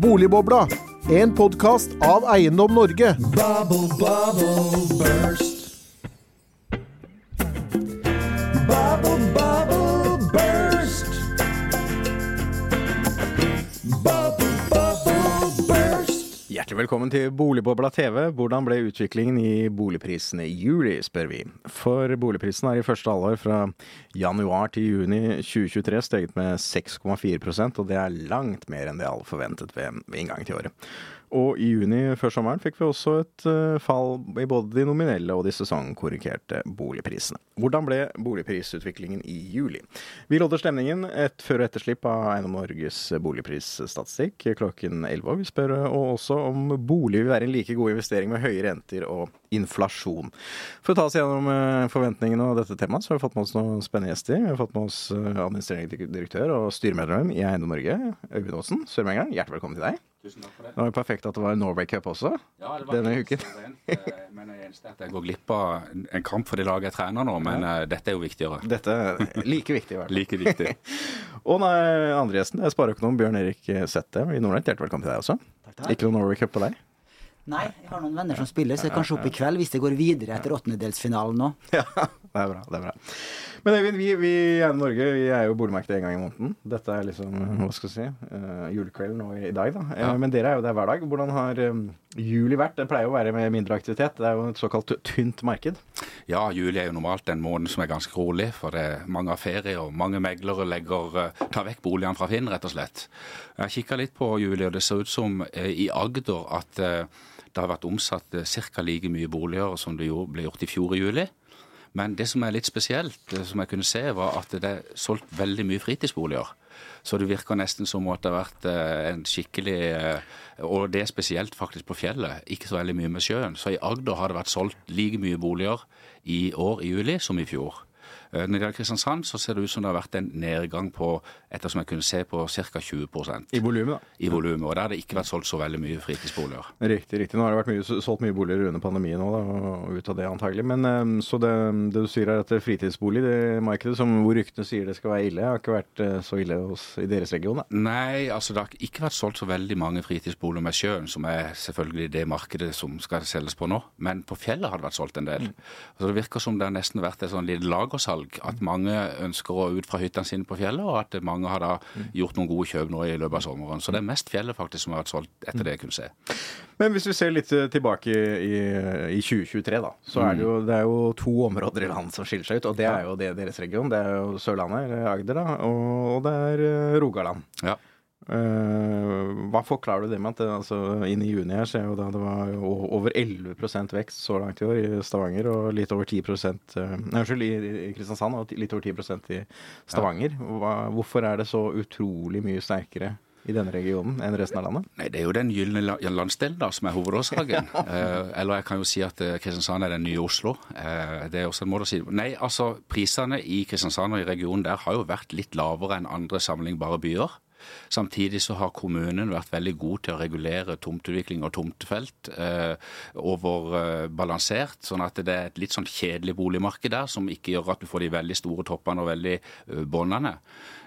Boligbobla, en podkast av Eiendom Norge. Bubble, bubble, burst. Velkommen til Boligbobla TV. Hvordan ble utviklingen i boligprisene i juli, spør vi. For boligprisen er i første halvår fra januar til juni 2023 steget med 6,4% og det er langt mer enn det alle forventet ved, inngangen til året. Og i juni før sommeren fikk vi også et uh, fall i både de nominelle og de sesongkorrigerte boligprisene. Hvordan ble boligprisutviklingen i juli? Vi lodder stemningen et før- og etterslipp av Eiendom Norges boligprisstatistikk klokken 11. Og vi spør også om bolig vil være en like god investering med høye renter og inflasjon. For å ta oss gjennom uh, forventningene og dette temaet, så har vi fått med oss noen spennende gjester. Vi har fått med oss administrerende direktør og styremedlem i Eiendom Norge, Øyvind Aasen. Sørmengeren, hjertelig velkommen til deg. Tusen takk for det. Det var jo perfekt at det var Norway Cup også. Ja, Denne uken. eh, Men det eneste at jeg går glipp av en- kamp for det laget jeg trener nå, men ja. dette er jo viktigere. Dette er like viktig, i hvert fall. Like viktig. Og nei, andre gjesten er spareøkonom Bjørn Erik Sette i Nordnett. Hjertelig velkommen til deg også. takk. Ikke noe Norway Cup på deg? Nei, jeg har noen venner som spiller, så kanskje opp i kveld hvis det går videre etter åttendedelsfinalen nå. Ja, det er bra. det er bra. Men Øyvind, vi, vi i Norge vi er jo boligmarkedet en gang i måneden. Dette er liksom, hva skal jeg si, uh, julekvelden nå i, dag, da. Eh, Ja. Men dere er jo der hver dag. Hvordan har um, juli vært? Det pleier jo å være med mindre aktivitet. Det er jo et såkalt tynt marked. Ja, juli er jo normalt en måned som er ganske rolig, for det er mange har ferie, og mange meglere legger, eh, tar vekk boligene fra Finn, rett og slett. Jeg har kikka litt på juli, og det ser ut som uh, i Agder at eh, det har vært omsatt eh, ca. like mye boliger som det ble gjort i fjor i juli. Men det som er litt spesielt, som jeg kunne se, var at det er solgt veldig mye fritidsboliger. Så det virker nesten som at det har vært eh, en skikkelig eh, Og det er spesielt faktisk på fjellet, ikke så veldig mye med sjøen. Så i Agder har det vært solgt like mye boliger i år i juli som i fjor. Eh, Når det gjelder Kristiansand, så ser det ut som det har vært en nedgang på ettersom jeg kunne se på ca. 20% I volumet, da. i volumet. Og der har det ikke vært solgt så veldig mye fritidsboliger. Riktig, riktig. Nå har det vært mye, solgt mye boliger under pandemien òg, og ut av det antagelig. Men um, så det, det du sier er at det fritidsbolig, det markedet som hvor ryktene sier det skal være ille, har ikke vært eh, så ille hos, i deres region, da. Nei, altså det har ikke vært solgt så veldig mange fritidsboliger med sjøen, som er selvfølgelig det markedet som skal selges på nå. Men på fjellet har det vært solgt en del. Så Det virker som det har nesten vært et sånn lite lagersalg. At mange ønsker å ut fra hyttene sine på fjellet, og at mange har da gjort noen gode kjøp nå i løpet av sommeren. Så det er mest fjellet faktisk som har vært solgt, etter det jeg kunne se. Men hvis vi ser litt eh, tilbake i, i 2023, da, så er det jo, det er jo to områder i landet som skiller seg ut. Og det er jo det, deres region. Det er jo Sørlandet, eller Agder, da, og, og det er eh, Rogaland. Ja. Eh, hva forklarer du det med at det, altså, inn i juni her ser jo da det var over 11% vekst så langt i år i Stavanger, og litt over 10 uh, unnskyld, i, Kristiansand, og litt over 10% i Stavanger. Hva, hvorfor er det så utrolig mye sterkere i denne regionen enn resten av landet? Nei, Det er jo den gylne la- landsdelen da, som er hovedårsaken. eh, eller jeg kan jo si at eh, Kristiansand er den nye Oslo. Eh, det er også en måte å si det Nei, altså prisene i Kristiansand og i regionen der har jo vært litt lavere enn andre sammenlignbare byer. Samtidig så har kommunen vært veldig god til å regulere tomteutvikling og tomtefelt eh, over eh, sånn at det er et litt sånn kjedelig boligmarked der, som ikke gjør at du får de veldig store toppene og veldig uh, båndene.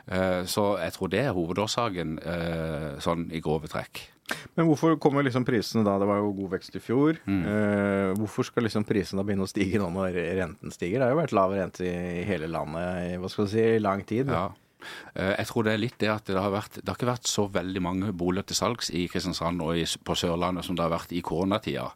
Eh, så jeg tror det er hovedårsaken, eh, sånn i grove trekk. Men hvorfor kommer liksom prisene da? Det var jo god vekst i fjor. Mm. Eh, hvorfor skal liksom prisene da begynne å stige nå når renten stiger? Det har jo vært lav rente i hele landet i hva skal vi si, i lang tid. Ja. Eh, Jeg tror det er litt det at det har, vært, det har ikke vært så veldig mange boliger til salgs i Kristiansand og i, på Sørlandet som det har vært i koronatida.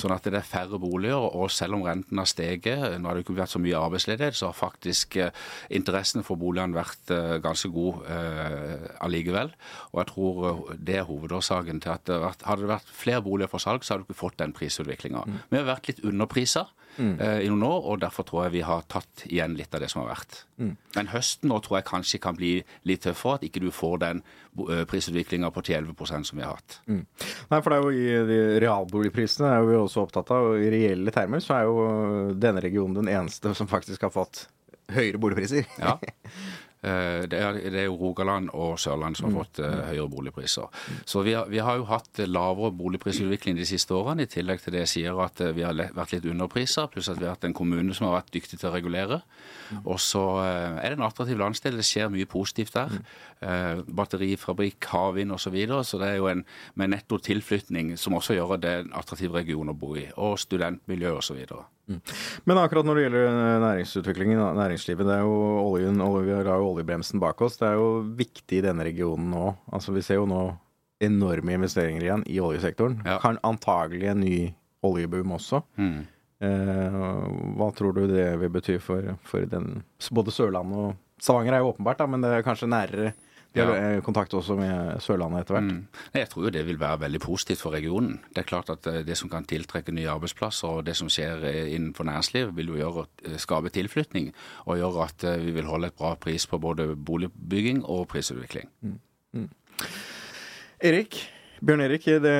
Sånn at det er færre boliger, og selv om renten har steget, nå har det ikke vært så mye arbeidsledighet, så har faktisk eh, interessen for boligene vært eh, ganske god eh, allikevel. Og jeg tror eh, det er hovedårsaken til at det hadde det vært flere boliger for salg, så hadde du ikke fått den prisutviklinga. Vi har vært litt underprisa eh, i noen år, og derfor tror jeg vi har tatt igjen litt av det som har vært. Men høsten nå tror jeg kanskje kan bli litt tøffere, at ikke du får den uh, prisutviklinga på 10-11 som vi har hatt. Nei, for det er jo i de realboligprisene er jo vi også opptatt av, og i reelle termer så er jo denne regionen den eneste som faktisk har fått høyere boligpriser. Ja. Eh, Det er, det er jo Rogaland og Sørlandet som har fått uh, høyere boligpriser. Så vi har, vi har jo hatt lavere boligprisutvikling de siste årene, i tillegg til det jeg sier at eh, vi har vært litt underpriser, pluss at vi har hatt en kommune som har vært dyktig til å regulere. Og så uh, er det en attraktiv landsdel, det skjer mye positivt der. Eh, Batterifabrikk, havvind osv. Så, videre, så det er jo en med netto tilflytning som også gjør det en attraktiv region å bo i. Og studentmiljø osv. Men akkurat når det gjelder eh, næringsutviklingen næringslivet, det er jo oljen, olje, vi har jo oljebremsen bak oss. Det er jo viktig i denne regionen nå. Altså Vi ser jo nå enorme investeringer igjen i oljesektoren. Ja. Kan antagelig en ny oljeboom også. Mm. Eh, hva tror du det vil bety for, for den Både Sørlandet og Stavanger er jo åpenbart, da, men det er kanskje nærere. De har Ja. kontakt også med Sørlandet etter hvert. Mm. Jeg tror jo det vil være veldig positivt for regionen. Det er klart at eh, det som kan tiltrekke nye arbeidsplasser, og det som skjer eh, innenfor næringsliv, vil jo gjøre, eh, skape tilflytning og gjøre at vi vil holde et bra pris på både boligbygging og prisutvikling. Erik, Bjørn Erik, det,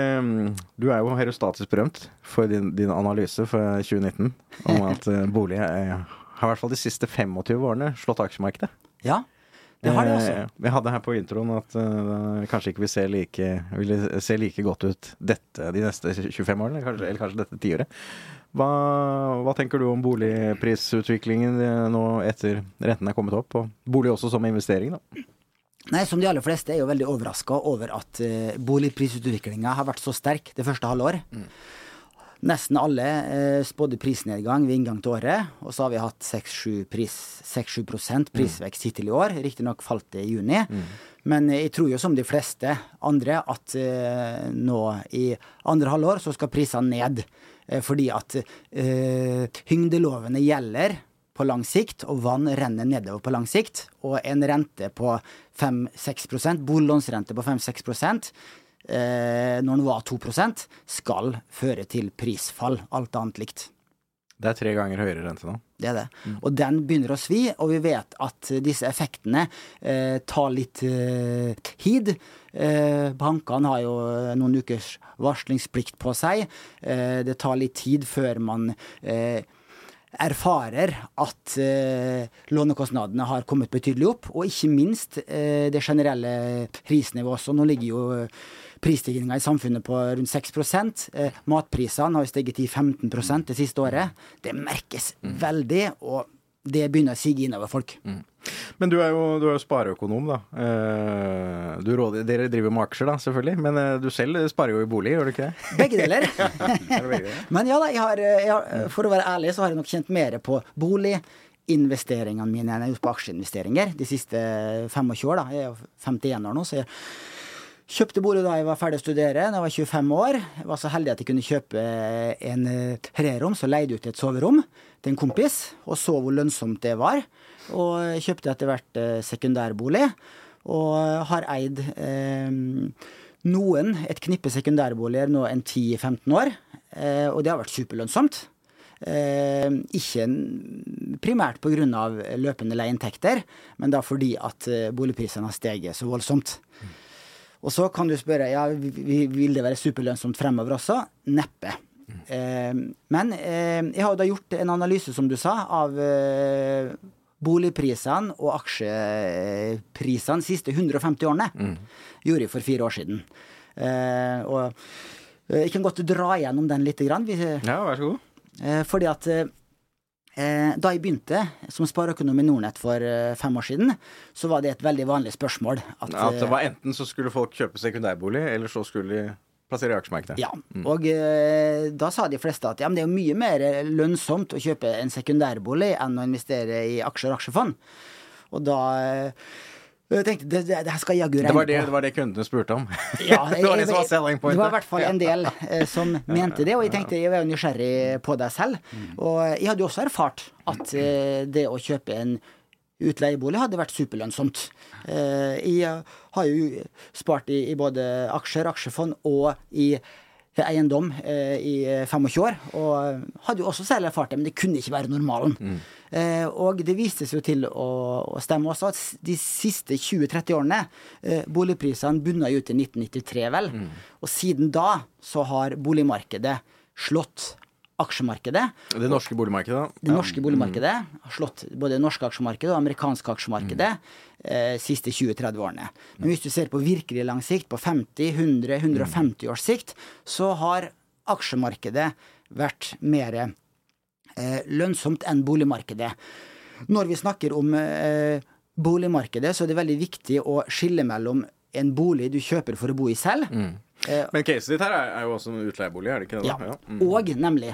du er jo herostatisk berømt for din, din analyse fra 2019 om at bolig er, har i hvert fall de siste 25 årene slått aksjemarkedet. Ja, det har de også. Eh, Vi hadde her på introen at uh, kanskje ikke vi ser like, vil se like godt ut dette de neste 25 årene, eller kanskje, eller kanskje dette tiåret. Hva, hva tenker du om boligprisutviklingen eh, nå etter renten er kommet opp, og bolig også som investering? da? Nei, som de aller fleste er jo veldig overraska over at uh, boligprisutviklinga har vært så sterk det første halvår. Nesten alle uh, spådde prisnedgang ved inngang til året, og så har vi hatt 6-7 pris, 6-7 prisvekst hittil i år. Riktignok falt det i juni. Men eh, jeg tror jo som de fleste andre at eh, nå i andre halvår så skal prisene ned. Eh, fordi at eh, tyngdelovene gjelder på lang sikt, og vann renner nedover på lang sikt. Og en rente på 5-6% boliglånsrente på 5-6 eh, når den var 2% skal føre til prisfall. Alt annet likt. Det er tre ganger høyere rente nå. Det er det. Og den begynner å svi, og vi vet at disse effektene eh, tar litt eh, tid. Eh, bankene har jo noen ukers varslingsplikt på seg. Eh, det tar litt tid før man eh, erfarer at eh, lånekostnadene har kommet betydelig opp, og ikke minst eh, det generelle prisnivået også. Nå ligger jo prisstigninga i samfunnet på rundt 6 eh, Matprisene har jo steget i 15% det siste året. Det merkes veldig, og det begynner å sige innover folk. Men du er jo, du er jo spareøkonom, da. Eh, Du råder, dere driver med aksjer, da, selvfølgelig. Men eh, du selv sparer jo i bolig, gjør du ikke det? Begge deler. Er? Men ja da, jeg har, jeg har, for å være ærlig, så har jeg nok kjent mer på bolig investeringene mine jeg har gjort på aksjeinvesteringer de siste 25 år. da. Jeg er jo 51 år nå, så jeg kjøpte bolig da jeg var ferdig å studere, da jeg var 25 år. Jeg var så heldig at jeg kunne kjøpe en eh, trerom, så leide ut et soverom til en kompis, og så hvor lønnsomt det var. Og kjøpte etter hvert eh, sekundærbolig, og har eid eh, noen, et knippe sekundærboliger nå enn 10-15 år, eh, og det har vært superlønnsomt. Eh, ikke primært pga. løpende leieinntekter, men da fordi at eh, boligprisene har steget så voldsomt. Og så kan du spørre ja, vi- vi- vil det være superlønnsomt fremover også. Neppe. Eh, men eh, jeg har jo da gjort en analyse, som du sa, av eh, boligprisene og aksjeprisene de siste 150 årene. Gjorde jeg for fire år siden. Eh, og eh, jeg kan godt dra gjennom den litt. grann. hvis, Ja, vær så god. Eh, fordi at da jeg begynte som spareøkonom i Nordnett for eh, fem år siden, så var det et veldig vanlig spørsmål. At, At det eh, var enten så skulle folk kjøpe sekundærbolig, eller så skulle de plassere i aksjemarkedet. ja, og eh, da sa de fleste at ja, men det er jo mye mer lønnsomt å kjøpe en sekundærbolig enn å investere i aksjer og aksjefond. Og da eh, jeg tenkte det, det, det skal jaggu Det var det, på. det var det kundene spurte om. Ja, det var det jeg- som var selling Det var i hvert fall en del eh, som mente det, og jeg tenkte jeg var jo nysgjerrig på deg selv. Og jeg hadde jo også erfart at eh, det å kjøpe en utleiebolig hadde vært superlønnsomt. Eh, jeg har jo spart i, i både aksjer, aksjefond og i eiendom eh, i 25 år, og hadde jo også selv erfart det, men det kunne ikke være normalen. Mm. og det viste seg jo til å, å stemme også at de siste 20-30 årene eh, Boligprisene bunna jo ut i 1993, vel. Og siden da så har boligmarkedet slått aksjemarkedet. Det norske boligmarkedet. Det norske boligmarkedet har slått både det norske aksjemarkedet og det amerikanske aksjemarkedet eh, siste 20-30 årene. Men hvis du ser på virkelig lang sikt, på 50, 100, 150 års sikt, så har aksjemarkedet vært mer eh, lønnsomt enn boligmarkedet. Når vi snakker om eh, boligmarkedet, så er det veldig viktig å skille mellom en bolig du kjøper for å bo i selv. Eh, Men caset ditt her er, er jo også en utleiebolig, er det ikke det? ja, da? Mm. Og nemlig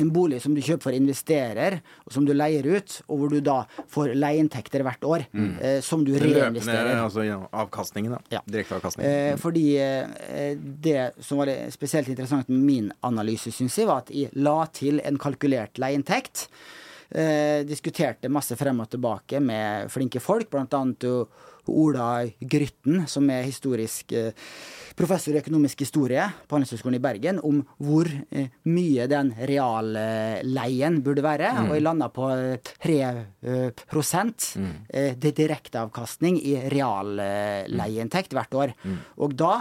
en bolig som du kjøper for investerer, og som du leier ut, og hvor du da får leieinntekter hvert år, eh, som du reinvesterer. løpende altså, ja, avkastningen, da. Ja. Direkteavkastning. Eh, fordi eh, det som var spesielt interessant med min analyse, syns jeg, var at jeg la til en kalkulert leieinntekt. Eh, diskuterte masse frem og tilbake med flinke folk, annet Ola Grytten, som er historisk eh, professor i økonomisk historie på Handelshøyskolen i Bergen, om hvor eh, mye den realleien burde være. Og jeg landa på eh, 3 mm. prosent eh, det direkteavkastning i realleieinntekt hvert år. Og da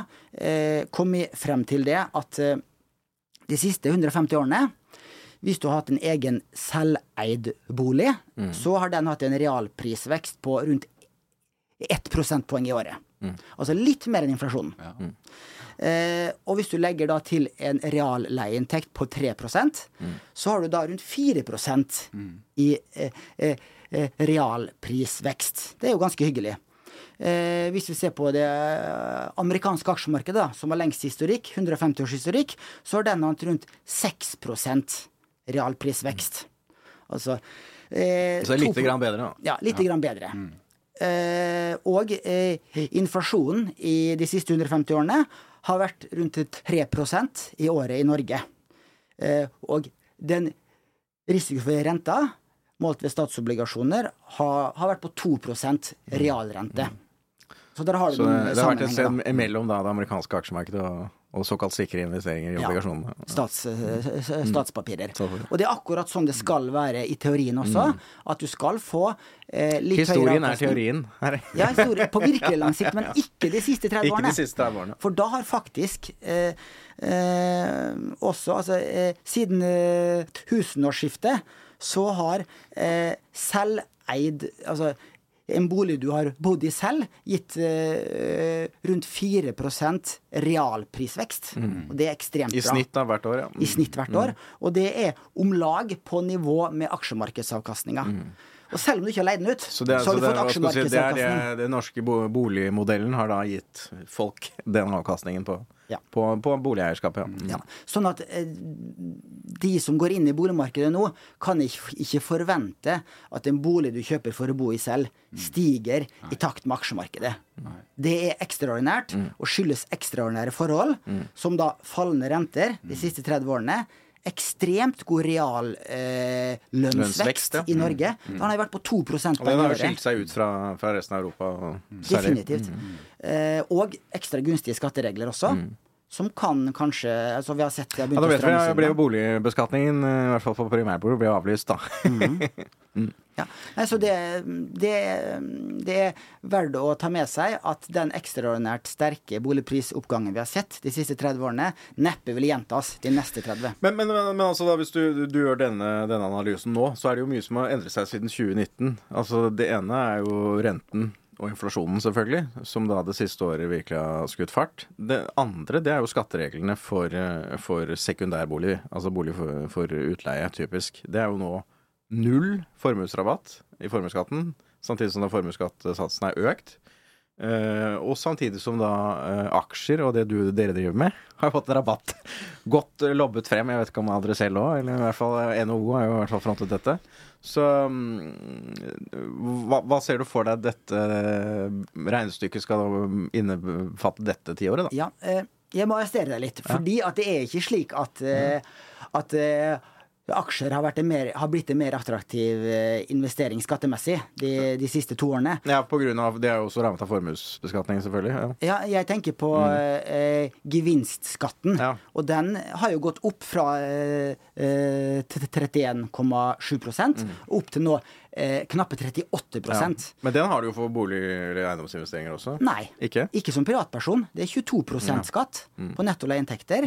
kom vi frem til det at de siste 150 årene hvis du har hatt en egen selveid bolig, så har den hatt en realprisvekst på rundt 1 prosentpoeng i året. Altså litt mer enn inflasjonen. Eh, og hvis du legger da til en realleieinntekt på 3% så har du da rundt 4% i eh, eh, eh, realprisvekst. Det er jo ganske hyggelig. Eh, hvis vi ser på det eh, amerikanske aksjemarkedet, da, som har lengst historikk, 150 års historikk, så har den hatt rundt 6 realprisvekst. Altså eh, Så lite grann bedre, da. ja, litt grann bedre. Eh, og eh, inflasjonen i de siste 150 årene har vært rundt 3% i året i Norge. Eh, og den risikofrie renta, målt ved statsobligasjoner, har, har vært på 2% realrente. Så der har du Så det, noen det har vært et sted mellom da, det amerikanske aksjemarkedet og, og såkalt sikre investeringer i Ja. obligasjonene. Stats, eh, statspapirer. Mm. Og det er akkurat sånn det skal være i teorien også. At du skal få eh, litt høyere Historien er teorien. Ja, historie på virkelig lang sikt, men ikke de siste 30 Ikke årene. de siste 30 årene. For da har faktisk eh, eh, også, altså eh, siden eh, tusenårsskiftet, så har eh, selveid Altså en bolig du har bodd i selv, gitt eh, rundt 4% realprisvekst. Og det er ekstremt bra. I snitt da, hvert år, ja. I snitt hvert år. Og det er om lag på nivå med aksjemarkedsavkastninga. Og selv om du ikke har leid den ut, Mm. Så det, så har du fått aksjemarkedsavkastning. si, det er det, det norske boligmodellen har da gitt folk den avkastningen på, Ja. på, på boligeierskapet. Ja. Mm. Ja. Sånn at eh, de som går inn i boligmarkedet nå, kan ikke, forvente at en bolig du kjøper for å bo i selv, stiger i takt med aksjemarkedet. Det er ekstraordinært, og skyldes ekstraordinære forhold, som da fallende renter de siste 30 årene. Ekstremt god reallønnsvekst eh, lønnsvekst Lønnsvekst, ja. i Norge. Den har vært på 2 Og den har jo året. skilt seg ut fra, fra resten av Europa. og Definitivt. Eh, og ekstra gunstige skatteregler også. Som kan kanskje altså Vi har sett det har Ja, begynt da å vet å stramme seg ble jo boligbeskatningen, eh, i hvert fall på primærbolig, ble avlyst, da. Ja. Nei, så det, det, det er verdt å ta med seg at den ekstraordinært sterke boligprisoppgangen vi har sett de siste 30 årene, neppe vil gjentas de neste 30. Men, men, men, men altså da, hvis du, du gjør denne, denne analysen nå, så er det jo mye som har endret seg siden 2019. Altså Det ene er jo renten og inflasjonen, selvfølgelig, som da det siste året virkelig har skutt fart. Det andre det er jo skattereglene for, eh, for sekundærbolig, altså bolig for, for utleie, typisk. Det er jo nå null formuesrabatt i formuesskatten, samtidig som da formuesskattesatsen er økt. Eh, og samtidig som da eh, aksjer og det du, dere driver med, har fått rabatt. Godt lobbet frem. Jeg vet ikke om dere selv òg, eller i hvert fall eh, NHO har jo i hvert fall frontet dette. Så mm, hva, hva ser du for deg dette eh, regnestykket skal innefatte dette tiåret, da? Ja, eh, jeg må arrestere deg litt, fordi at det er ikke slik at, eh, at eh, aksjer har, mer, har blitt en mer attraktiv investering skattemessig de, de siste to årene. Ja, på grunn av Det er jo også rammet av formuesbeskatning, selvfølgelig. Ja. Ja, jeg tenker på eh, gevinstskatten. Ja. Og den har jo gått opp fra eh, eh, til 31,7% opp til nå eh, knappe 38 Ja. Men den har du jo for bolig- eller eiendomsinvesteringer også? Nei. Ikke? som privatperson. Det er 22 skatt Mm. på netto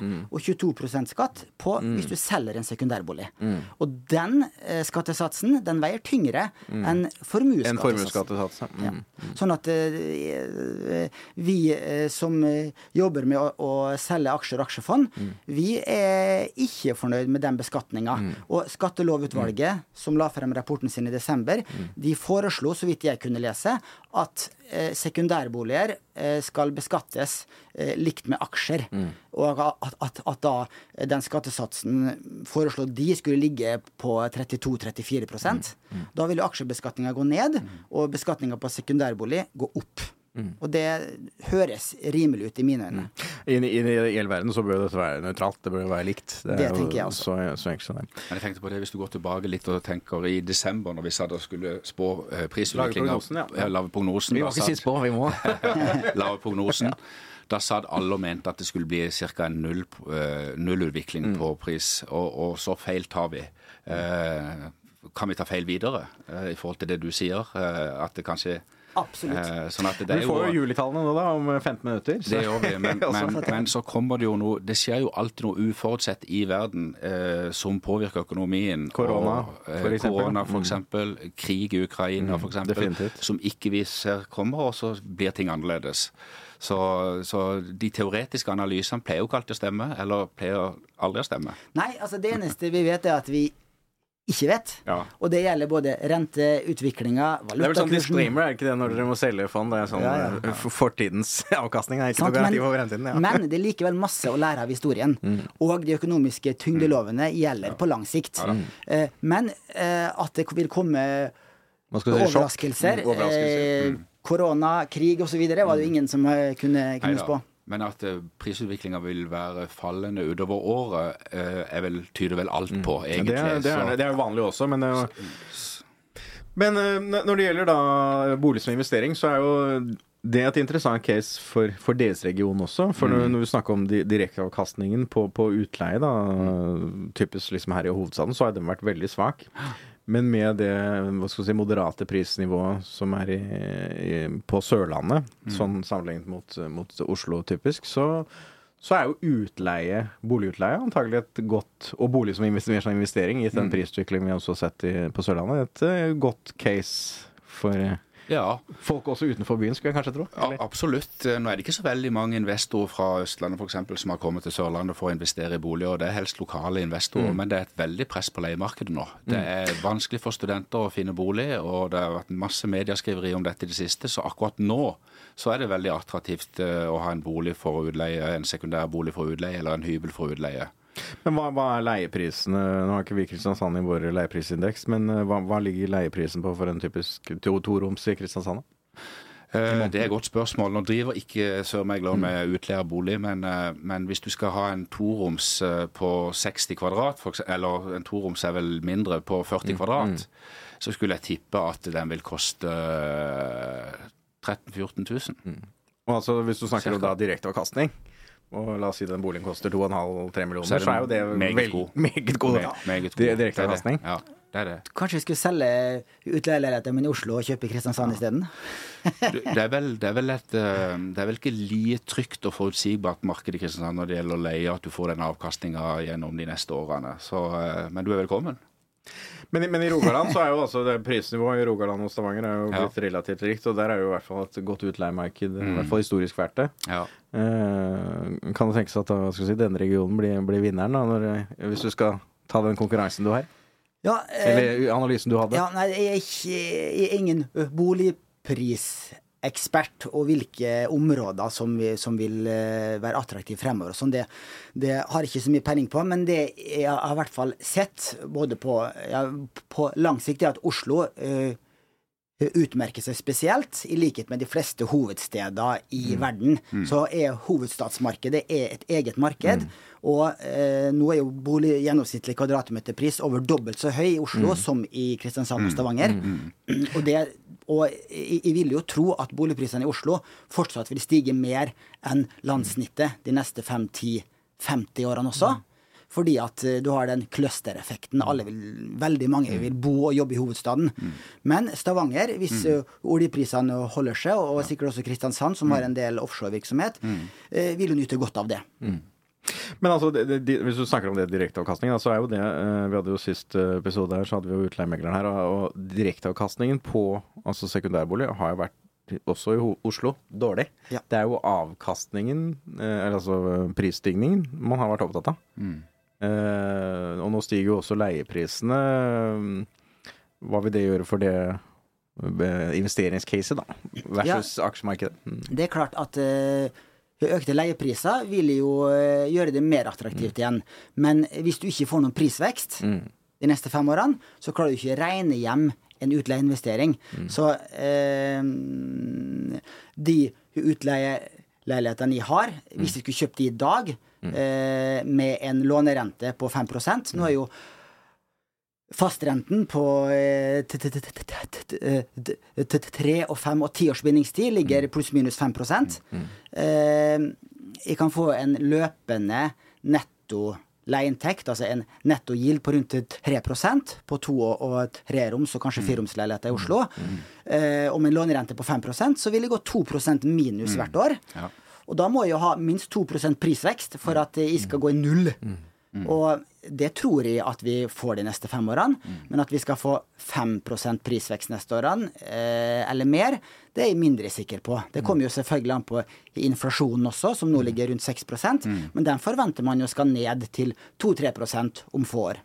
mm. og 22% skatt på hvis du selger en sekundærbolig. Mm. Og den eh, skattesatsen den veier tyngre enn En formuesskattesatsen. formuesskattesats. ja. Ja. Mm. Sånn at eh, vi eh, som eh, jobber med å, å selge aksjer og aksjefond, Mm. vi er ikke fornøyd med den beskatninga. Og Skattelovutvalget, som la frem rapporten sin i desember, Mm. de foreslo, så vidt jeg kunne lese, at eh, sekundærboliger eh, skal beskattes eh, likt med aksjer. Mm. Og at, at, at da eh, den skattesatsen foreslått de skulle ligge på 32-34 Mm. Da vil jo aksjebeskatninga gå ned, og beskatninga på sekundærbolig gå opp. Mm. Og det høres rimelig ut i mine øyne. I, I i, hele verden så bør dette være nøytralt. Det bør være likt. Det, Det tenker jeg også. Så, så enkelt som det. Men jeg tenkte på det, Hvis du går tilbake litt og tenker i desember, når vi satt og skulle spå eh, prisutviklinga Lage prognosen, ja. lave prognosen, Vi må ikke satt- spå, på, vi må. lave prognosen. Da satt alle og mente at det skulle bli ca. en null, uh, nullutvikling Mm. på pris, og, og så feil tar vi. Uh, kan vi ta feil videre uh, i forhold til det du sier? At det kanskje Absolutt. eh, Sånn at det er Vi får jo juletallene nå, da, om 15 minutter. så- det gjør vi, men, men, men så kommer det jo noe Det skjer jo alltid noe uforutsett i verden eh, som påvirker økonomien. Korona, og, eh, for eksempel. Korona, for eksempel. Krig i Ukraina, for eksempel. definitivt. Som ikke vi ser kommer, og så blir ting annerledes. Så, så de teoretiske analysene pleier jo ikke alltid å stemme, eller pleier aldri å stemme. Nei, altså det eneste vi vet, er at vi ikke vet. Ja. Og det gjelder både renteutviklinga, Det er vel sånn valutakursen disclaimer, er det ikke det, når dere må selge fond? Det er sånn Ja, ja, ja. eh, fortidens avkastning. Er ikke sånn, noe garanti men- for fremtiden. Ja. Men det er likevel masse å lære av historien. Og de økonomiske tyngdelovene gjelder på lang sikt. Eh, Men eh, at det vil komme Hva skal du si, sjokk? overraskelser, Mm, eh, korona, krig osv., var det jo ingen som kunne, kunne spå. Men at uh, prisutviklinga vil være fallende utover året, eh, er vel, tyder vel alt på, mm. egentlig. Det, er- det, er, det er jo vanlig også, men det er jo Men eh, når det gjelder da bolig som investering, så er jo det et interessant case for, for deres region også. For når, når vi snakker om di, direkteavkastningen på, på utleie, da, typisk liksom her i hovedstaden, så har den vært veldig svak. Men med det hva skal si, moderate prisnivået som er i, i, på Sørlandet, sånn sammenlignet mot, mot Oslo typisk, så, så er jo utleie, boligutleie antagelig et godt Og bolig som investering, som investering, gitt den prisutviklingen vi også har sett i, på Sørlandet, et eh, godt case for Ja, folk også utenfor byen, skulle jeg kanskje tro. Ja, absolutt. Nå er det ikke så veldig mange investorer fra Østlandet eksempel, som har kommet til Sørlandet for å investere i boliger. og Det er helst lokale investorer, men det er et veldig press på leiemarkedet nå. Det er vanskelig for studenter å finne bolig, og det har vært masse medieskriveri om dette i det siste. Så akkurat nå så er det veldig attraktivt eh, å ha en bolig for å utleie, en sekundær bolig for utleie, eller en hybel for utleie. Men hva, hva er leieprisene? Nå har ikke vi Kristiansand i vår leieprisindeks, men eh, hva, hva ligger leieprisen på for en typisk to- toroms i Kristiansand? da? Eh, Det er et godt spørsmål. Nå driver ikke Sørmegler med utleie men, eh, men hvis du skal ha en toroms eh, på 60 kvadrat, eller en toroms er vel mindre, på 40 kvadrat, så skulle jeg tippe at den vil koste eh, 13 000-14 000. Og altså, hvis du snakker om da direkteavkastning, og la oss si den boligen koster 2,5-3 millioner, Så så er det jo det meget god. Meget god. Ja. Meget god. Det Det direkteavkastning. Ja, det er det. Kanskje vi skulle selge utleieleiligheter min i Oslo og kjøpe i Kristiansand isteden? Du, Det er, vel, det, er vel et, eh, det er vel ikke like trygt og forutsigbart marked i Kristiansand når det gjelder leie, at du får den avkastninga gjennom de neste årene. Så, eh, men du er velkommen. Men, i- men i Rogaland så er jo altså det prisnivået i Rogaland og Stavanger er jo Ja. blitt relativt rikt, og der er jo i hvert fall et godt utleiemarked, i hvert fall historisk verdt det. Ja. Eh, kan det tenkes at da, skal si, denne regionen blir, blir vinneren, da, når, hvis du skal ta den konkurransen du har? Ja, eh, Eller analysen du hadde? Ja, nei, jeg er ikke jeg er ingen ø, boligprisekspert, og hvilke områder som, vi, som vil eh, være attraktive fremover. Sånn, det, det har jeg ikke så mye peiling på, men det jeg har i hvert fall sett, både på, ja, på lang sikt, er at Oslo eh, utmerker seg spesielt. I likhet med de fleste hovedsteder i verden, så er hovedstadsmarkedet er et eget marked. Og eh, nå er jo bolig gjennomsnittlig kvadratmeterpris over dobbelt så høy i Oslo som i Kristiansand og Stavanger. Og, det, og jeg, vil jo tro at boligprisene i Oslo fortsatt vil stige mer enn landssnittet de neste 5-10-50 årene også. Fordi at eh, du har den clustereffekten. Veldig mange vil bo og jobbe i hovedstaden. Men Stavanger, hvis eh, oljeprisene holder seg, og sikkert også Kristiansand, som har en del offshorevirksomhet, eh, vil jo nyte godt av det. Men altså, det, de- hvis du snakker om det direkteavkastningen, så er jo det Vi hadde jo sist episode her, så hadde vi jo utleiemegleren her, og, og direkteavkastningen på altså sekundærbolig har jo vært også i Oslo dårlig. Ja. Det er jo avkastningen, eller altså prisstigningen, man har vært opptatt av. Eh, og nå stiger jo også leieprisene. Hva vil det gjøre for det eh, investeringscaset, da? Versus aksjemarkedet? Mm. Det er klart at eh, økte leiepriser vil jo eh, gjøre det mer attraktivt igjen. Men hvis du ikke får noen prisvekst de neste fem årene, så klarer du ikke å regne hjem en utleieinvestering. Så eh, de utleieleilighetene jeg har, hvis jeg skulle kjøpt de i dag eh, Eh, med en lånerente på 5 Nå er jo fastrenten på tre og fem og tiårsbindingstid ligger mm. pluss-minus 5 mm, mm. eh, Jeg kan få en løpende netto leieinntekt, altså en netto gild på rundt 3 på to- og treroms og kanskje fireromsleiligheter i Oslo, eh, om en lånerente på 5 så vil det gå 2 minus hvert år. Ja. Og da må jeg jo ha minst 2% prisvekst for at jeg skal gå i null. Og det tror jeg at vi får de neste fem årene. Men at vi skal få 5 prisvekst neste årene, eh, eller mer, det er jeg mindre sikker på. Det kommer jo selvfølgelig an på inflasjonen også, som nå ligger rundt 6 mm. Men den forventer man jo skal ned til 2-3% om få år.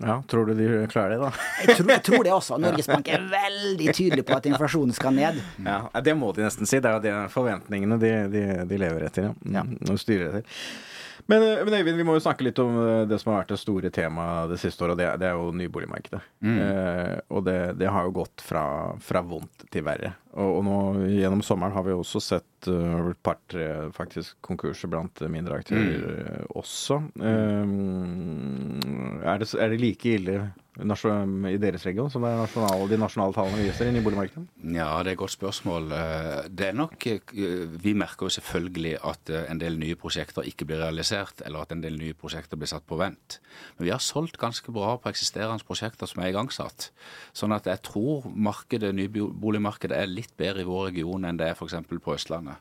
Ja, tror du de klarer det, da? Jeg tror, jeg tror det også. Norges Bank er veldig tydelig på at inflasjonen skal ned. Ja, det må de nesten si. Det er jo de forventningene de, de, de lever etter. Ja. Mm, Og styrer etter. Men, eh, men Øyvind, vi må jo snakke litt om eh, det som har vært det store temaet det siste året, og det, det er jo nyboligmarkedet. Eh, og det, det har jo gått fra, fra vondt til verre. Og, og nå gjennom sommeren har vi også sett eh, et par-tre faktisk konkurser blant mindre aktører mm. også. Um, er, det, er det like ille i deres region som det er nasjonal, de nasjonale tallene viser i boligmarkedet? Ja, det er et godt spørsmål. Eh, Det er nok eh, Vi merker jo selvfølgelig at eh, en del nye prosjekter ikke blir realisert, eller at en del nye prosjekter blir satt på vent. Men vi har solgt ganske bra på eksisterende prosjekter som er igangsatt. Sånn at jeg tror markedet, nyboligmarkedet er litt bedre i vår region enn det er f.eks. på Østlandet.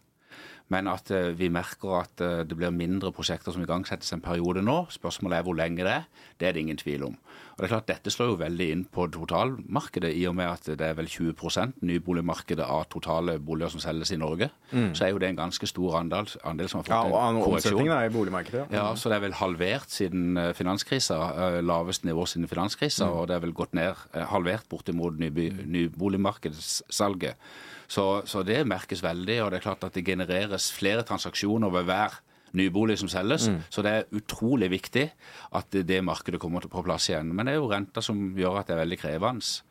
Men at eh, vi merker at eh, det blir mindre prosjekter som igangsettes en periode nå. Spørsmålet er hvor lenge det er. Det er det ingen tvil om. Og det er klart Dette slår jo veldig inn på totalmarkedet, i og med at det er vel 20% nyboligmarkedet av totale boliger som selges i Norge. Så er jo det en ganske stor andel, andel som har fått Ja, og en korreksjon. er i boligmarkedet. Ja, ja, så det er vel halvert siden eh, finanskrisa. eh, Lavest nivå siden finanskrisa. Og det er vel gått ned eh, halvert bortimot nyboligmarkedssalget. Så, så det merkes veldig, og det er klart at det genereres flere transaksjoner ved hver nybolig som selges. Så det er utrolig viktig at det, det markedet kommer på plass igjen. Men det er jo renta som gjør at det er veldig krevende.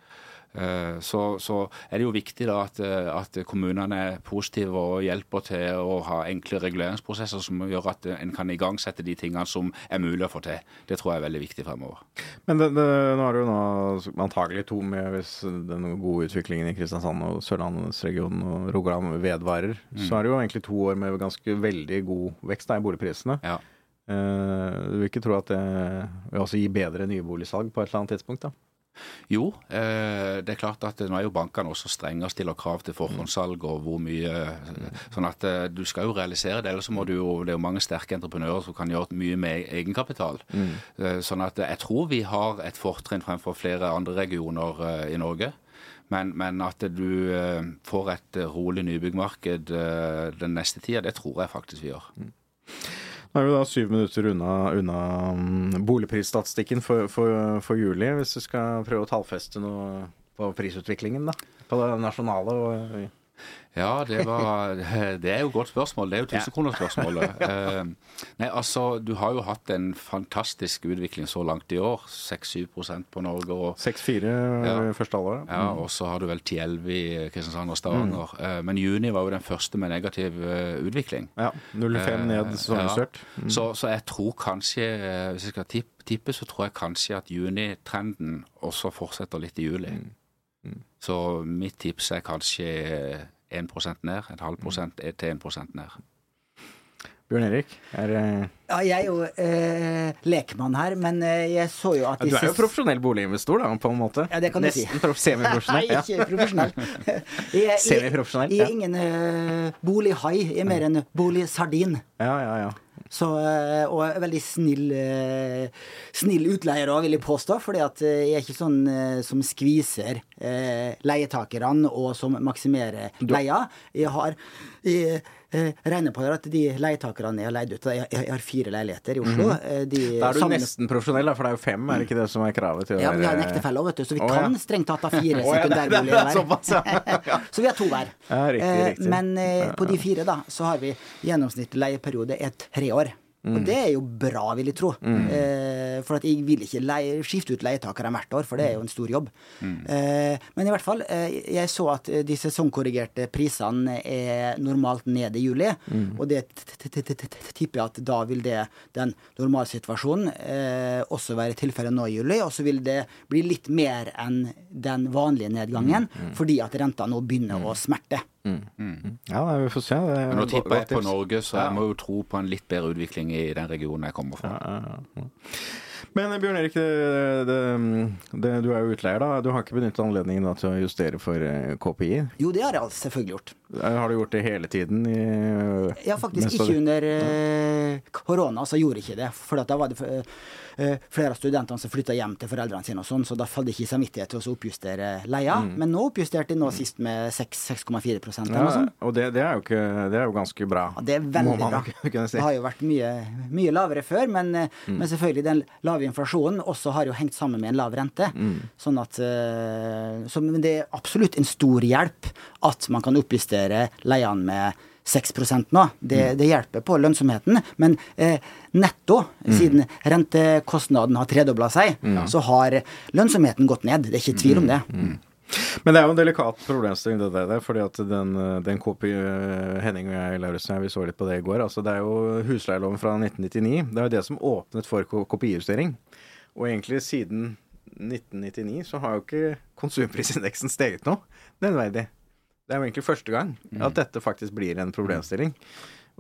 Eh, Så, så er det jo viktig da at, eh, at kommunene er positive og hjelper til å ha enkle reguleringsprosesser som gjør at en kan igangsette de tingene som er mulig å få til. Det tror jeg er veldig viktig fremover. Men det, det, nå er det jo nå antagelig to med hvis den gode utviklingen i Kristiansand og Sørlandsregionen og Rogaland vedvarer. Så er det jo egentlig to år med ganske veldig god vekst da, i boligprisene. Ja. Eh, du vil ikke tro at det vil også gi bedre nyboligsalg på et eller annet tidspunkt? da? Jo, eh, det er klart at nå er jo bankene også strenge og stiller krav til forhåndssalg og hvor mye Sånn at eh, du skal jo realisere det, ellers så må du jo Det er jo mange sterke entreprenører som kan gjøre mye med egenkapital. Eh, Sånn at jeg tror vi har et fortrinn fremfor flere andre regioner eh, i Norge. Men, men at du eh, får et eh, rolig nybyggmarked eh, den neste tida, det tror jeg faktisk vi gjør. Nå er vi da syv minutter unna, unna mm, boligprisstatistikken for, for, for juli, hvis du skal prøve å tallfeste noe på prisutviklingen, da? På det nasjonale og Ja, det, var, det er jo et godt spørsmål. Det er jo tusenkronersspørsmålet. Eh, nei, altså, du har jo hatt en fantastisk utvikling så langt i år. 6-7 på Norge. 6-4 Ja. første halvåret. ja, og så har du vel 10-11 i Kristiansand og Stavanger. Eh, Men juni var jo den første med negativ eh, utvikling. Ja, 0-5 ned sesongjustert. Ja. Så, så jeg tror kanskje, hvis jeg skal tippe, tippe, så tror jeg kanskje at junitrenden også fortsetter litt i juli. Så mitt tips er kanskje 1% ned, en halv prosent til 1 prosent ned. Bjørn Erik, er eh, Ja, jeg er jo eh, lekmann her, men eh, jeg så jo at Du er jo profesjonell boliginvestor, da, på en måte. Ja, det kan du si. Nesten prof- semiprofesjonell. Nei, ikke profesjonell. Jeg, jeg, Semiprofesjonell, Jeg ja. er ingen uh, bolighai, jeg er mer en boligsardin. Ja, ja, ja. Så, eh, og er veldig snill, eh, snill utleier òg, vil jeg påstå. fordi at eh, jeg er ikke sånn som skviser leietakerne og som maksimerer leia. Jeg har jeg, regner på det at de leietakerne jeg har leid ut Jeg, jeg har fire leiligheter i Oslo. Mm de, Mhm. Da er du sammen- nesten profesjonell, da, for det er jo fem, er det ikke det som er kravet til Ja, men vi har en ektefelle òg, vet du, så vi Å, kan ja. strengt tatt ha fire ja, er sekundærboliger såpass, ja. Så vi har to hver. Riktig, Eh, riktig. Men eh, på de fire, da, så har vi gjennomsnittlig leieperiode er tre år. Mm. Og det er jo bra, vil jeg tro. Eh, for at jeg vil ikke leie, skifte ut leietakere hvert år, for det er jo en stor jobb. Mm. Eh, men i hvert fall, eh, jeg så at eh, de sesongkorrigerte prisene er normalt ned i juli. Mm. Og det tipper jeg at da vil det, den normalsituasjonen, eh, også være tilfellet nå i juli. Og så vil det bli litt mer enn den vanlige nedgangen, Mm. fordi at renta nå begynner å smerte. Ja, nei, vi får se. Det er nå tipper jeg på tips. Norge, så jeg må jo tro på en litt bedre utvikling i den regionen jeg kommer fra. Men eh, Bjørn Erik, det, det, det, du er jo utleier, da. Du har ikke benyttet anledningen da, til å justere for eh, KPI? Jo, det har jeg selvfølgelig gjort. Eh, Har du gjort det hele tiden? I, Ja, faktisk ikke under eh, korona, så gjorde jeg ikke det. For da var det flere av studentene som flytta hjem til foreldrene sine, og sånn, så da falt det ikke i samvittighet til å oppjustere leia. Men nå oppjusterte de nå sist med 6,4% ja, og det, det er jo ikke Det er jo ganske bra. Ja, det er veldig bra. si. Det har jo vært mye, mye lavere før, men, eh, Mm. men selvfølgelig den lave inflasjonen også har jo hengt sammen med en lav rente. Mm. Sånn at eh, så, Men det er absolutt en stor hjelp at man kan oppjustere leiene med 6 nå. Det, Mm. det hjelper på lønnsomheten. Men eh, netto, Mm. siden rentekostnaden har tredobla seg, så har lønnsomheten gått ned. Det er ikke tvil om det. Men det er jo en delikat problemstilling, det der. fordi at den, den KPI eh, Henning og jeg Lauritzen, vi så litt på det i går. altså Det er jo husleieloven fra 1999. Det er jo det som åpnet for kopijustering. Og egentlig siden 1999 så har jo ikke konsumprisindeksen steget noe nevneverdig. Det er jo egentlig første gang at dette faktisk blir en problemstilling.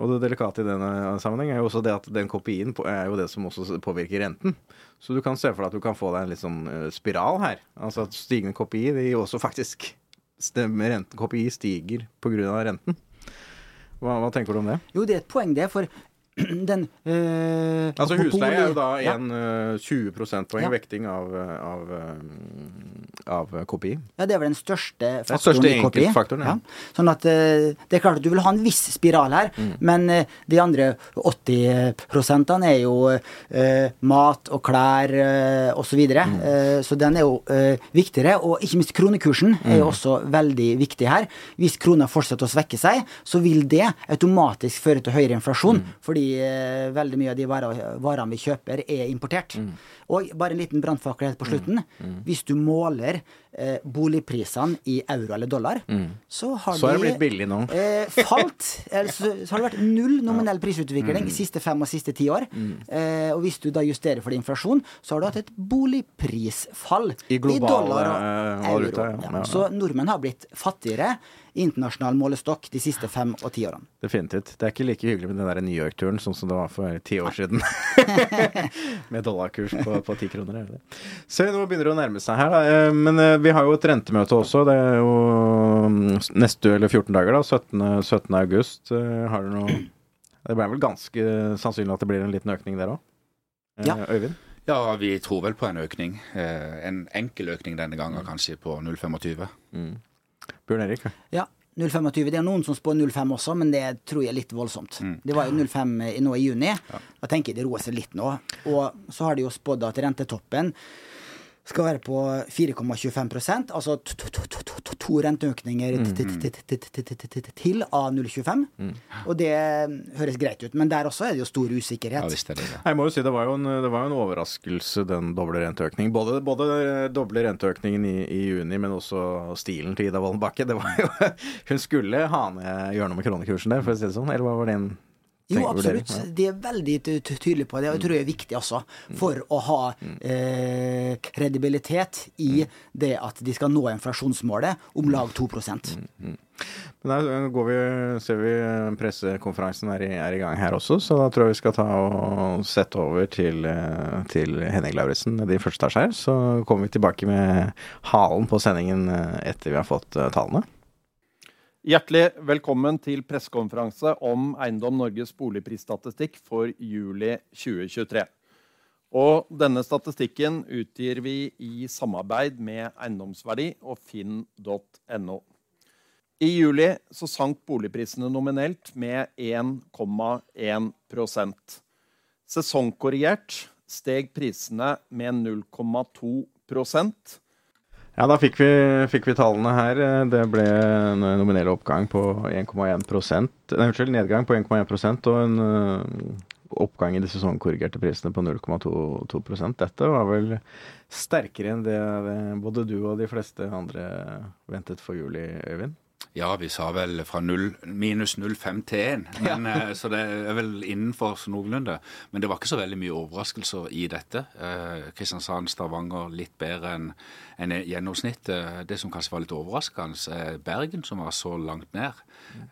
Og det delikate i denne sammenheng er jo også det at den KPI-en er jo det som også påvirker renten. Så du kan se for deg at du kan få deg en litt sånn eh, spiral her. Altså at stigende KPI det gir også faktisk stemmer renten, KPI stiger pga. renten. Hva, hva tenker du om det? Jo, det er et poeng, det. For den eh, Altså Husleie er jo da en Ja. eh, 20 prosentpoeng Ja. vekting av, eh, av, eh, av kopi. Ja, det er vel den største faktoren den største i kopi. enkeltfaktoren, ja. Sånn at det er klart at du vil ha en viss spiral her, Mm. men de andre 80 prosentene er jo eh, mat og klær eh, osv. Så. Mm. Eh, så den er jo eh, viktigere. Og ikke minst kronekursen er Mm. jo også veldig viktig her. Hvis krona fortsetter å svekke seg, så vil det automatisk føre til høyere inflasjon, Mm. fordi veldig mye av de varene vi kjøper, er importert. Mm. Og bare en liten brannfakkel helt på slutten. Hvis du måler eh, boligprisene i euro eller dollar, så har Mm. Så er det de eh, falt. Eller så, så har det vært null nominell prisutvikling Mm. de siste fem og siste ti år. Eh, og hvis du da justerer for inflasjon, så har du hatt et boligprisfall I global, dollar eh, og euro. Valuta, Ja, ja. Så nordmenn har blitt fattigere i internasjonal målestokk de siste fem og ti årene. Definitivt. Det er ikke like hyggelig med den der New York-turen sånn som det var for ti år siden. med dollarkurs på, på 10 kroner. Er? Se, nå begynner det å nærme seg her. Da. Eh, Men eh, vi har jo et rentemøte også. Det er jo mm, neste eller 14 dager, da. 17. 17. august. Eh, Har du noe Det blir vel ganske sannsynlig at det blir en liten økning der òg? Ja. Øyvind? Ja, vi tror vel på en økning. En enkel økning denne gangen, kanskje på 0,25. Bjørn Erik? Ja, 0,25. Det er noen som spår 0,5 også, men det tror jeg er litt voldsomt. Det var jo 0,5 nå i juni. Da tenker jeg det roer seg litt nå. Og så har de jo spådd at rentetoppen skal være på 4,25 altså to renteøkninger til av 0,25. Og det mm, høres greit ut, men der også er det jo stor usikkerhet. Jeg må jo si Det var jo en, overraskelse, den doble renteøkningen. Både, både doble renteøkningen i, juni, men også stilen til Ida Wollenbakke. Hun skulle ha ned, hjørnet med kronekursen der, for å si det sånn. Eller hva var din jo, absolutt. De er veldig ty- ty- tydelige på det, og jeg tror det er viktig også. For å ha eh, kredibilitet i det at de skal nå inflasjonsmålet om lag 2 Men der går vi, ser vi pressekonferansen er i, er i gang her også, så da tror jeg vi skal ta og sette over til, eh, til Henning Lauritzen i første etasje her. Så kommer vi tilbake med halen på sendingen eh, etter vi har fått eh, tallene. Hjertelig velkommen til pressekonferanse om Eiendom Norges boligprisstatistikk for juli 2023. Og denne statistikken utgir vi i samarbeid med Eiendomsverdi og finn.no. I juli så sank boligprisene nominelt med 1,1% Sesongkorrigert steg prisene med 0,2 Ja, da fikk vi, fikk vi tallene her. Det ble en nominell oppgang på 1,1 Nei, unnskyld, nedgang på 1,1% og en øh, oppgang i de sesongkorrigerte prisene på 0,2% Dette var vel sterkere enn det det både du og de fleste andre ventet for juli, Øyvind? Ja, vi sa vel fra 0, minus 0,5 til 1, men, ja. så det er vel innenfor så noenlunde. Men det var ikke så veldig mye overraskelser i dette. Eh, Kristiansand, Stavanger litt bedre enn en gjennomsnittet. Det som kanskje var litt overraskende, er Bergen, som var så langt ned.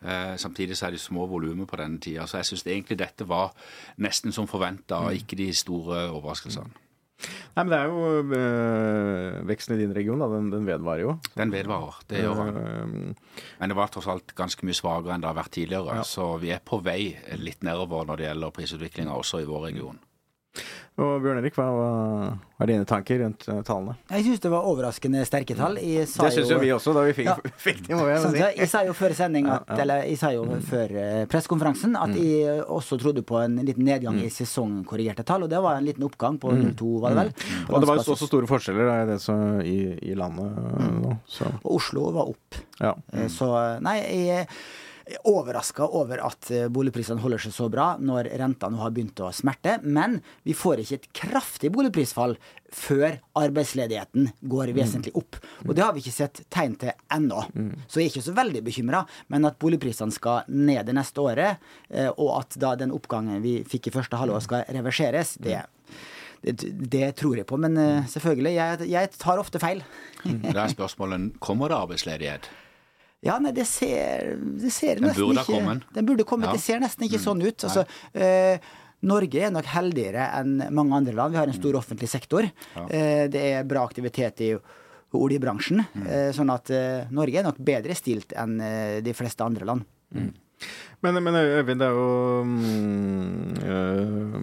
Eh, samtidig så er det små volumer på denne tida. Så jeg syns egentlig dette var nesten som forventa, og ikke de store overraskelsene. Nei, men det er jo øh, Veksten i din region, da, den, den vedvarer jo. Den vedvarer, det gjør han. Øh, Men det var tross alt ganske mye svakere enn det har vært tidligere. Så vi er på vei litt nedover når det gjelder prisutviklinga også i vår region. Og Bjørn Erik, hva, er dine tanker rundt øh, tallene? Jeg syns det var overraskende sterke tall. Sa Det syns jo vi også, da vi fikk, Ja. fikk dem. jeg Sånn, si. jeg sa jo før sending at. Eller jeg sa jo før eh, pressekonferansen at jeg også trodde på en liten nedgang i sesongkorrigerte tall, og det var en liten oppgang på 0,2, var det vel? På Og det var jo også store forskjeller da, i, i, i landet øh, nå. Så Og Oslo var opp. ja. Eh, Så nei, jeg overraska over at eh, boligprisene holder seg så bra når renta nå har begynt å smerte. Men vi får ikke et kraftig boligprisfall før arbeidsledigheten går vesentlig opp. Og det har vi ikke sett tegn til ennå. Så jeg er ikke så veldig bekymra. Men at boligprisene skal ned det neste året, eh, og at da den oppgangen vi fikk i første halvår skal reverseres, det det, det tror jeg på, men eh, selvfølgelig, jeg, jeg tar ofte feil. Da er spørsmålet kommer det arbeidsledighet. Ja, nei, det ser, det ser nesten burde ikke kommet. Den burde kommet. Ja. Mm. Det ser nesten ikke sånn ut. Altså, eh, Norge er nok heldigere enn mange andre land. Vi har en Mm. stor offentlig sektor. Eh, det er bra aktivitet i oljebransjen. Mm. Eh, sånn at eh, Norge er nok bedre stilt enn eh, de fleste andre land. Men, men Øyvind, det er jo mm, øh,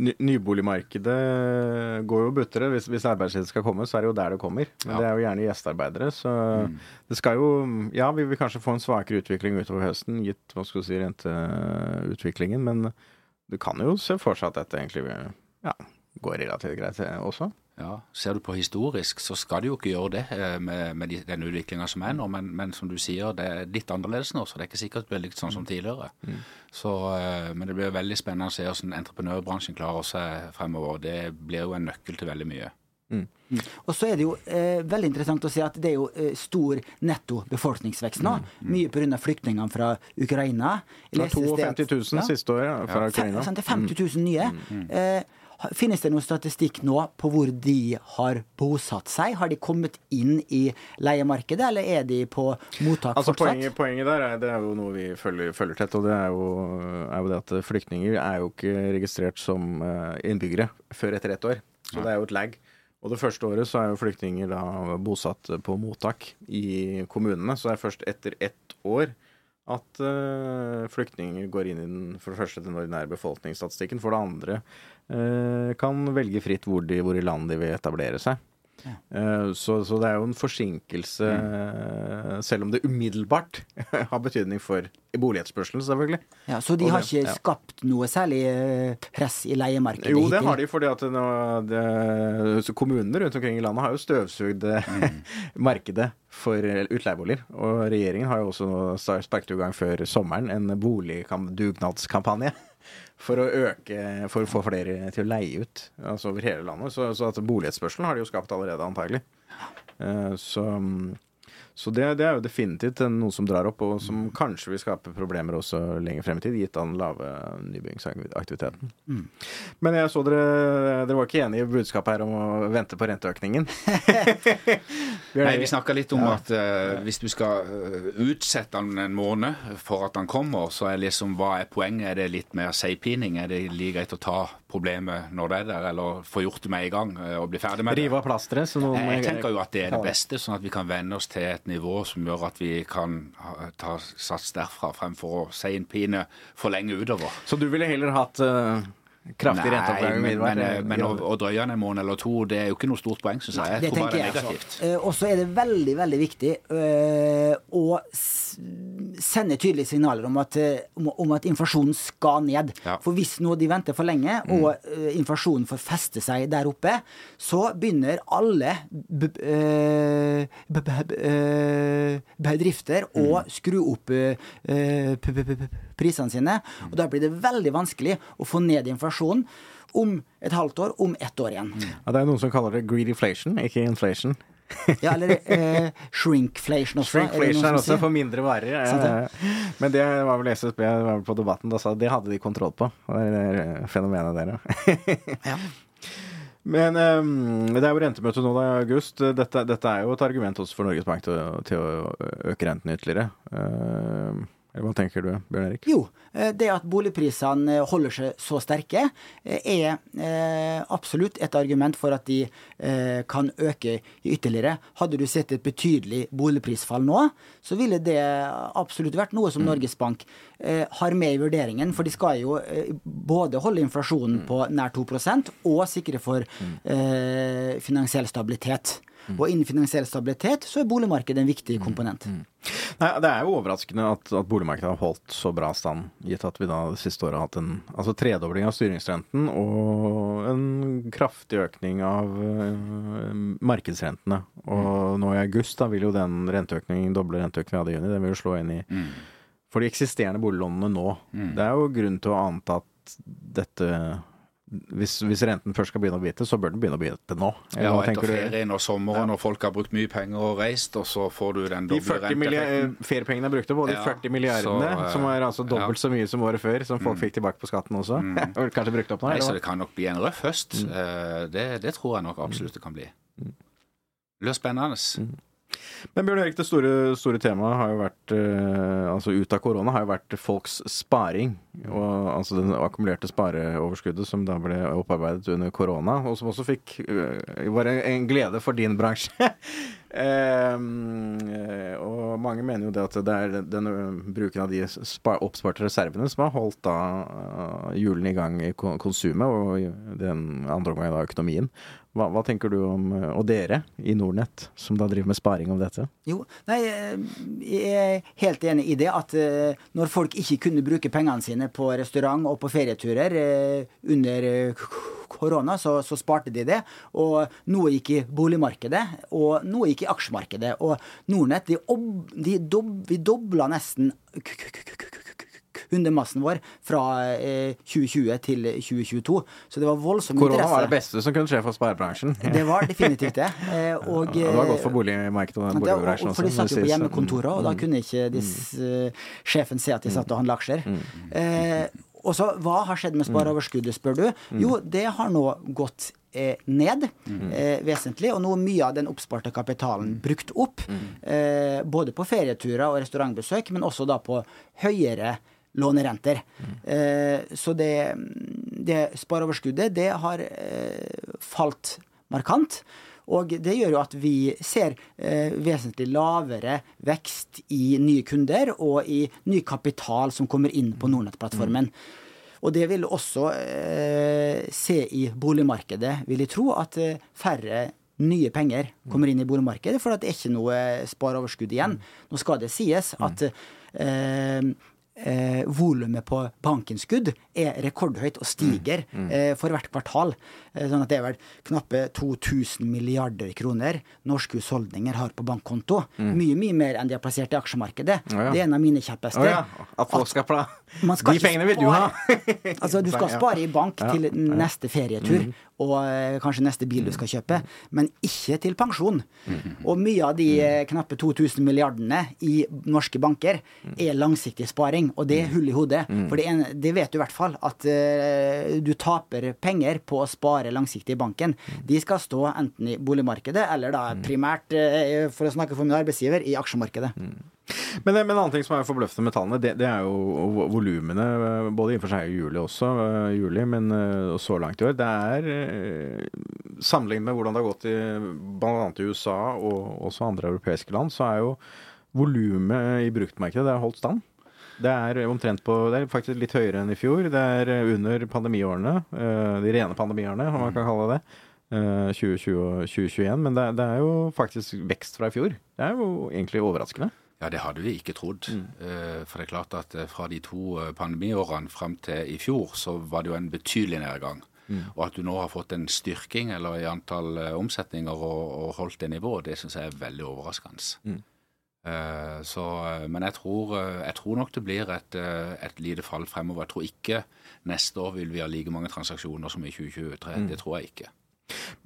ny, Nyboligmarkedet går jo buttere. Hvis, hvis arbeidsledighet skal komme, så er det jo der det kommer. Men Ja. det er jo gjerne gjestearbeidere. Så det skal jo Ja, vi vil kanskje få en svakere utvikling utover høsten, gitt hva skal du si, renteutviklingen. Men du kan jo se for seg at dette egentlig ja, går relativt greit eh, også. Ja, Ser du på historisk, så skal det jo ikke gjøre det eh, med, med de, den utviklinga som er nå. Men, men som du sier, det er litt annerledes nå, så det er ikke sikkert veldig sånn som tidligere. Så, eh, men det blir veldig spennende å se hvordan entreprenørbransjen klarer seg fremover. Det blir jo en nøkkel til veldig mye. Og så er det jo eh, veldig interessant å se at det er jo eh, stor netto befolkningsvekst nå. Mye pga. flyktningene fra Ukraina. Det var leste et sted 52 000 Ja. siste året fra Ukraina. sant, det er 50 000 nye. Eh, ha- finnes det noen statistikk nå på hvor de har bosatt seg? Har de kommet inn i leiemarkedet, eller er de på mottak Altså fortsatt? poenget, poenget der er, det er jo noe vi følger, følger tett, og det er jo, er jo det at flyktninger er jo ikke registrert som eh, innbyggere før etter ett år. Så det er jo et lag. Og det første året så er jo flyktninger da bosatt på mottak i kommunene. Så det er først etter ett år at uh, flyktninger går inn i den, for det første den ordinære befolkningsstatistikken. For det andre uh, kan velge fritt hvor, de, hvor i landet de vil etablere seg. Eh, Så, så det er jo en forsinkelse, mm. selv om det umiddelbart har betydning for boligetterspørselen, selvfølgelig. Ja, så de har det- ikke ja. skapt noe særlig eh, press i leiemarkedet Jo, det hittil? har de, fordi at nå, det, så kommunene rundt omkring i landet har jo støvsugd mm. markedet for utleieboliger. Og regjeringen har jo også sparket i gang før sommeren en boligdugnadskampanje. For å øke, for å få flere til å leie ut altså over hele landet. Så, så at boligetterspørselen har de jo skapt allerede, antagelig. Eh, Så, Så det, det er jo definitivt noe som drar opp, og som kanskje vil skape problemer også lenger frem i tid, gitt den lave nybyggingsaktiviteten. Men jeg så dere Dere var ikke enige i budskapet her om å vente på renteøkningen? Nei, Vi snakka litt om at uh, hvis du skal eh, utsette den en måned for at den kommer, så er liksom hva er poenget? Er det litt mer seigpining? Er det like greit å ta problemet når det er der, eller få gjort det med en gang eh, og bli ferdig med det? Rive av plasteret? Jeg, jeg tenker jo at det er det beste, sånn at vi kan venne oss til et nivå som gjør at vi kan ta sats derfra, fremfor å seinpine for lenge utover. Så du ville heller hatt uh, kraftig renteoppgang men, men, men å, å drøye en måned eller to, det er jo ikke noe stort poeng, syns jeg. Jeg tror bare det er negativt. Eh, Og så er det veldig, veldig viktig uh, å s- sende tydelige signaler om at, eh, om, om at inflasjonen skal ned. Ja. For hvis nå de venter for lenge, og eh, inflasjonen får feste seg der oppe, så begynner alle b eh, b b eh, bedrifter å skru opp prisene sine. Og da blir det veldig vanskelig å få ned inflasjonen om et halvt år, om ett år igjen. Ja, det er noen som kaller det greed inflation, ikke inflation. Ja, eller eh, shrinkflation også. Shrinkflation er også for mindre varer. ja, ja. Men det var vel SSB var vel på Debatten, da sa det hadde de kontroll på. Det er det fenomenet der, Ja. Men um, det er jo rentemøte nå da, i august. Dette, dette er jo et argument også for Norges Bank til, til å øke renten ytterligere. Ehm, hva tenker du, Bjørn Erik? Jo, eh, det at boligprisene holder seg så sterke, eh, er eh, absolutt et argument for at de eh, kan øke ytterligere. Hadde du sett et betydelig boligprisfall nå, så ville det absolutt vært noe som Norges Bank eh, har med i vurderingen. For de skal jo eh, både holde inflasjonen på nær 2 og sikre for eh, finansiell stabilitet. Og innen finansiell stabilitet så er boligmarkedet en viktig komponent. Nei, Det er jo overraskende at, at boligmarkedet har holdt så bra stand, gitt at vi da det siste året har hatt en altså tredobling av styringsrenten og en kraftig økning av uh, markedsrentene. Og nå i august da vil jo den renteøkningen, doble renteøkningen vi hadde i juni, den vil jo slå inn i for de eksisterende boliglånene nå. Det er jo grunn til å anta at dette hvis, hvis renten først skal begynne å bite, så bør den begynne å bite nå. Ja, og etter ferien og sommeren, og folk har brukt mye penger og reist, og så får du den De doble renteeffekten. eh, feriepengene jeg brukte på, de Ja, 40 milliardene, så, uh, som er altså dobbelt ja. så mye som året før, som folk fikk tilbake på skatten også. Mm. Kanskje brukt opp nå? Nei, så det kan nok bli en røff høst. Mm. Det, det tror jeg nok absolutt det kan bli. Det blir spennende. hva? Men Bjørn Erik, det store, store temaet har jo vært eh, Altså ut av korona har jo vært folks sparing. Og altså den akkumulerte spareoverskuddet som da ble opparbeidet under korona, og som også fikk eh, var en- glede for din bransje. Eh, og mange mener jo det at det er den ø, bruken av de spa, oppsparte reservene som har holdt da uh, hjulene i gang i konsumet og den andre omgang da økonomien. Hva, hva tenker du om, og dere i Nordnett, som da driver med sparing om dette? Jo, nei, eh, jeg er helt enig i det at eh, når folk ikke kunne bruke pengene sine på restaurant og på ferieturer eh, under eh, korona, så, så sparte de det. Og noe gikk i boligmarkedet, og noe gikk i aksjemarkedet. Og Nordnett, de, ob, de vi dobla nesten kundemassen vår fra eh, 2020 til 2022. Så det var voldsom Korona interesse. var det beste som kunne skje for sparebransjen. Det var definitivt det. Eh, og, Ja, det var godt eh, for boligmarkedet og boligbransjen for de satt jo på hjemmekontorer, og da kunne ikke disse, eh, sjefen se at de satt og handla aksjer. Eh, og så, Hva har skjedd med spareoverskuddet, spør du? Jo, det har nå gått eh, ned eh, vesentlig, og nå er mye av den oppsparte kapitalen brukt opp. Eh, både på ferieturer og restaurantbesøk, men også da på høyere lånerenter. Eh, så det, det spareoverskuddet, det har eh, falt markant. Og det gjør jo at vi ser eh, vesentlig lavere vekst i nye kunder og i ny kapital som kommer inn på Nordnett-plattformen. Og det vil også eh, se i boligmarkedet, vil jeg tro, at eh, færre nye penger kommer inn i boligmarkedet, for det er ikke noe spareoverskudd igjen. Nå skal det sies at eh, eh, volumet på bankinnskudd er rekordhøyt og stiger eh, for hvert kvartal. Eh, sånn at det er vel knappe 2000 milliarder kroner norske husholdninger har på bankkonto. Mye, mye mer enn de har plassert i aksjemarkedet. Oh, ja. Det er en av mine Å Oh, ja. At folk skal pla... De pengene vil du ha! altså, du skal spare i bank til neste ferietur og eh, kanskje neste bil du skal kjøpe, men ikke til pensjon. Og mye av de eh, knappe 2000 milliardene i norske banker er langsiktig sparing, og det er hull i hodet. For det, ene, det vet du i hvert fall, at eh, du taper penger på å spare langsiktig i banken. De skal stå enten i boligmarkedet eller da primært, for å snakke for min arbeidsgiver, i aksjemarkedet. Men, en annen ting som er forbløffende med tallene, det, det er jo vo- volumene. eh, Både innenfor seg og juli også, eh, juli, men eh, så langt i år. Det er Sammenlignet med hvordan det har gått i bl.a. i USA og også andre europeiske land, så er jo volumet i bruktmarkedet det har holdt stand. Det er omtrent på Det er faktisk litt høyere enn i fjor. Det er under pandemiårene. De rene pandemiårene, om man kan kalle det. eh, 2020 og 2021. Men det er jo faktisk vekst fra i fjor. Det er jo egentlig overraskende. Ja, det hadde vi ikke trodd. Mm. For det er klart at eh, fra de to eh, pandemiårene fram til i fjor, så var det jo en betydelig nedgang. Og at du nå har fått en styrking eller i antall eh, omsetninger og, og holdt det nivået, det syns jeg er veldig overraskende. Mm. Så, eh, men jeg tror, eh, jeg tror nok det blir et, eh, et lite fall fremover. Jeg tror ikke neste år vil vi ha like mange transaksjoner som i 2023. Det tror jeg ikke.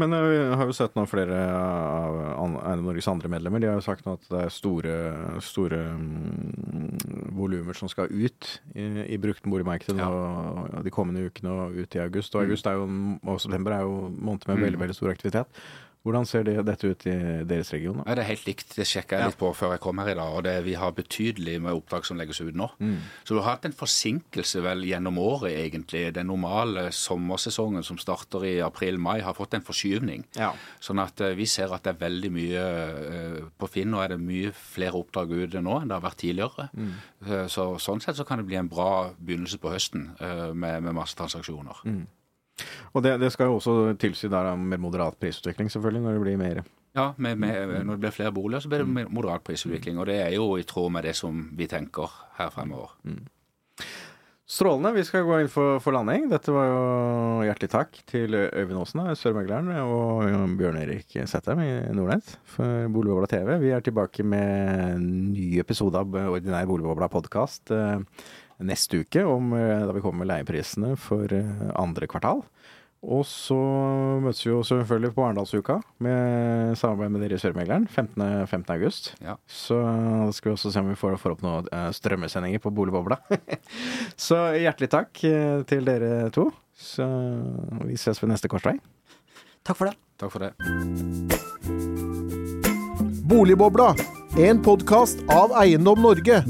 Men eh, vi har jo sett nå flere av Eiendom Norges andre medlemmer. De har jo sagt nå at det er store, store mm, volumer som skal ut i, i brukt boligmarkedet nå, de kommende ukene og ut i august. Og august er jo, og september er jo måneder med veldig, veldig stor aktivitet. Hvordan ser det, dette ut i deres region? da? Det er helt likt. Det sjekka jeg litt på før jeg kom her i dag. og det, Vi har betydelig med oppdrag som legges ut nå. Så du har hatt en forsinkelse vel gjennom året, egentlig. Den normale sommersesongen som starter i april-mai, har fått en forskyvning. Ja. Sånn at eh, vi ser at det er veldig mye eh, på Finn. Nå er det mye flere oppdrag ute nå enn det har vært tidligere. Eh, Så Sånn sett så kan det bli en bra begynnelse på høsten med, med masse transaksjoner. Og det, det skal jo også tilsi der mer moderat prisutvikling, selvfølgelig, når det blir mer Ja, med, med, når det blir flere boliger, så blir det mer moderat prisutvikling. Og det er jo i tråd med det som vi tenker her fremover. Strålende. Vi skal gå inn for, for landing. Dette var jo hjertelig takk til Øyvind Aasen, sørmegleren, og Bjørn Erik Sættem i Nordnett for Boligbobla TV. Vi er tilbake med en ny episode av ordinær Boligbobla podkast neste uke, om, eh, da vi kommer med leieprisene for eh, andre kvartal. Og så møtes vi jo selvfølgelig på Arendalsuka med samarbeid med dere i Sørmegleren 15. 15. august. Ja. Så da skal vi også se om vi får, får opp noen eh, strømmesendinger på Boligbobla. så hjertelig takk eh, til dere to. Så vi ses ved neste korsvei. Takk for det. Takk for det. Boligbobla, en podkast av Eiendom Norge.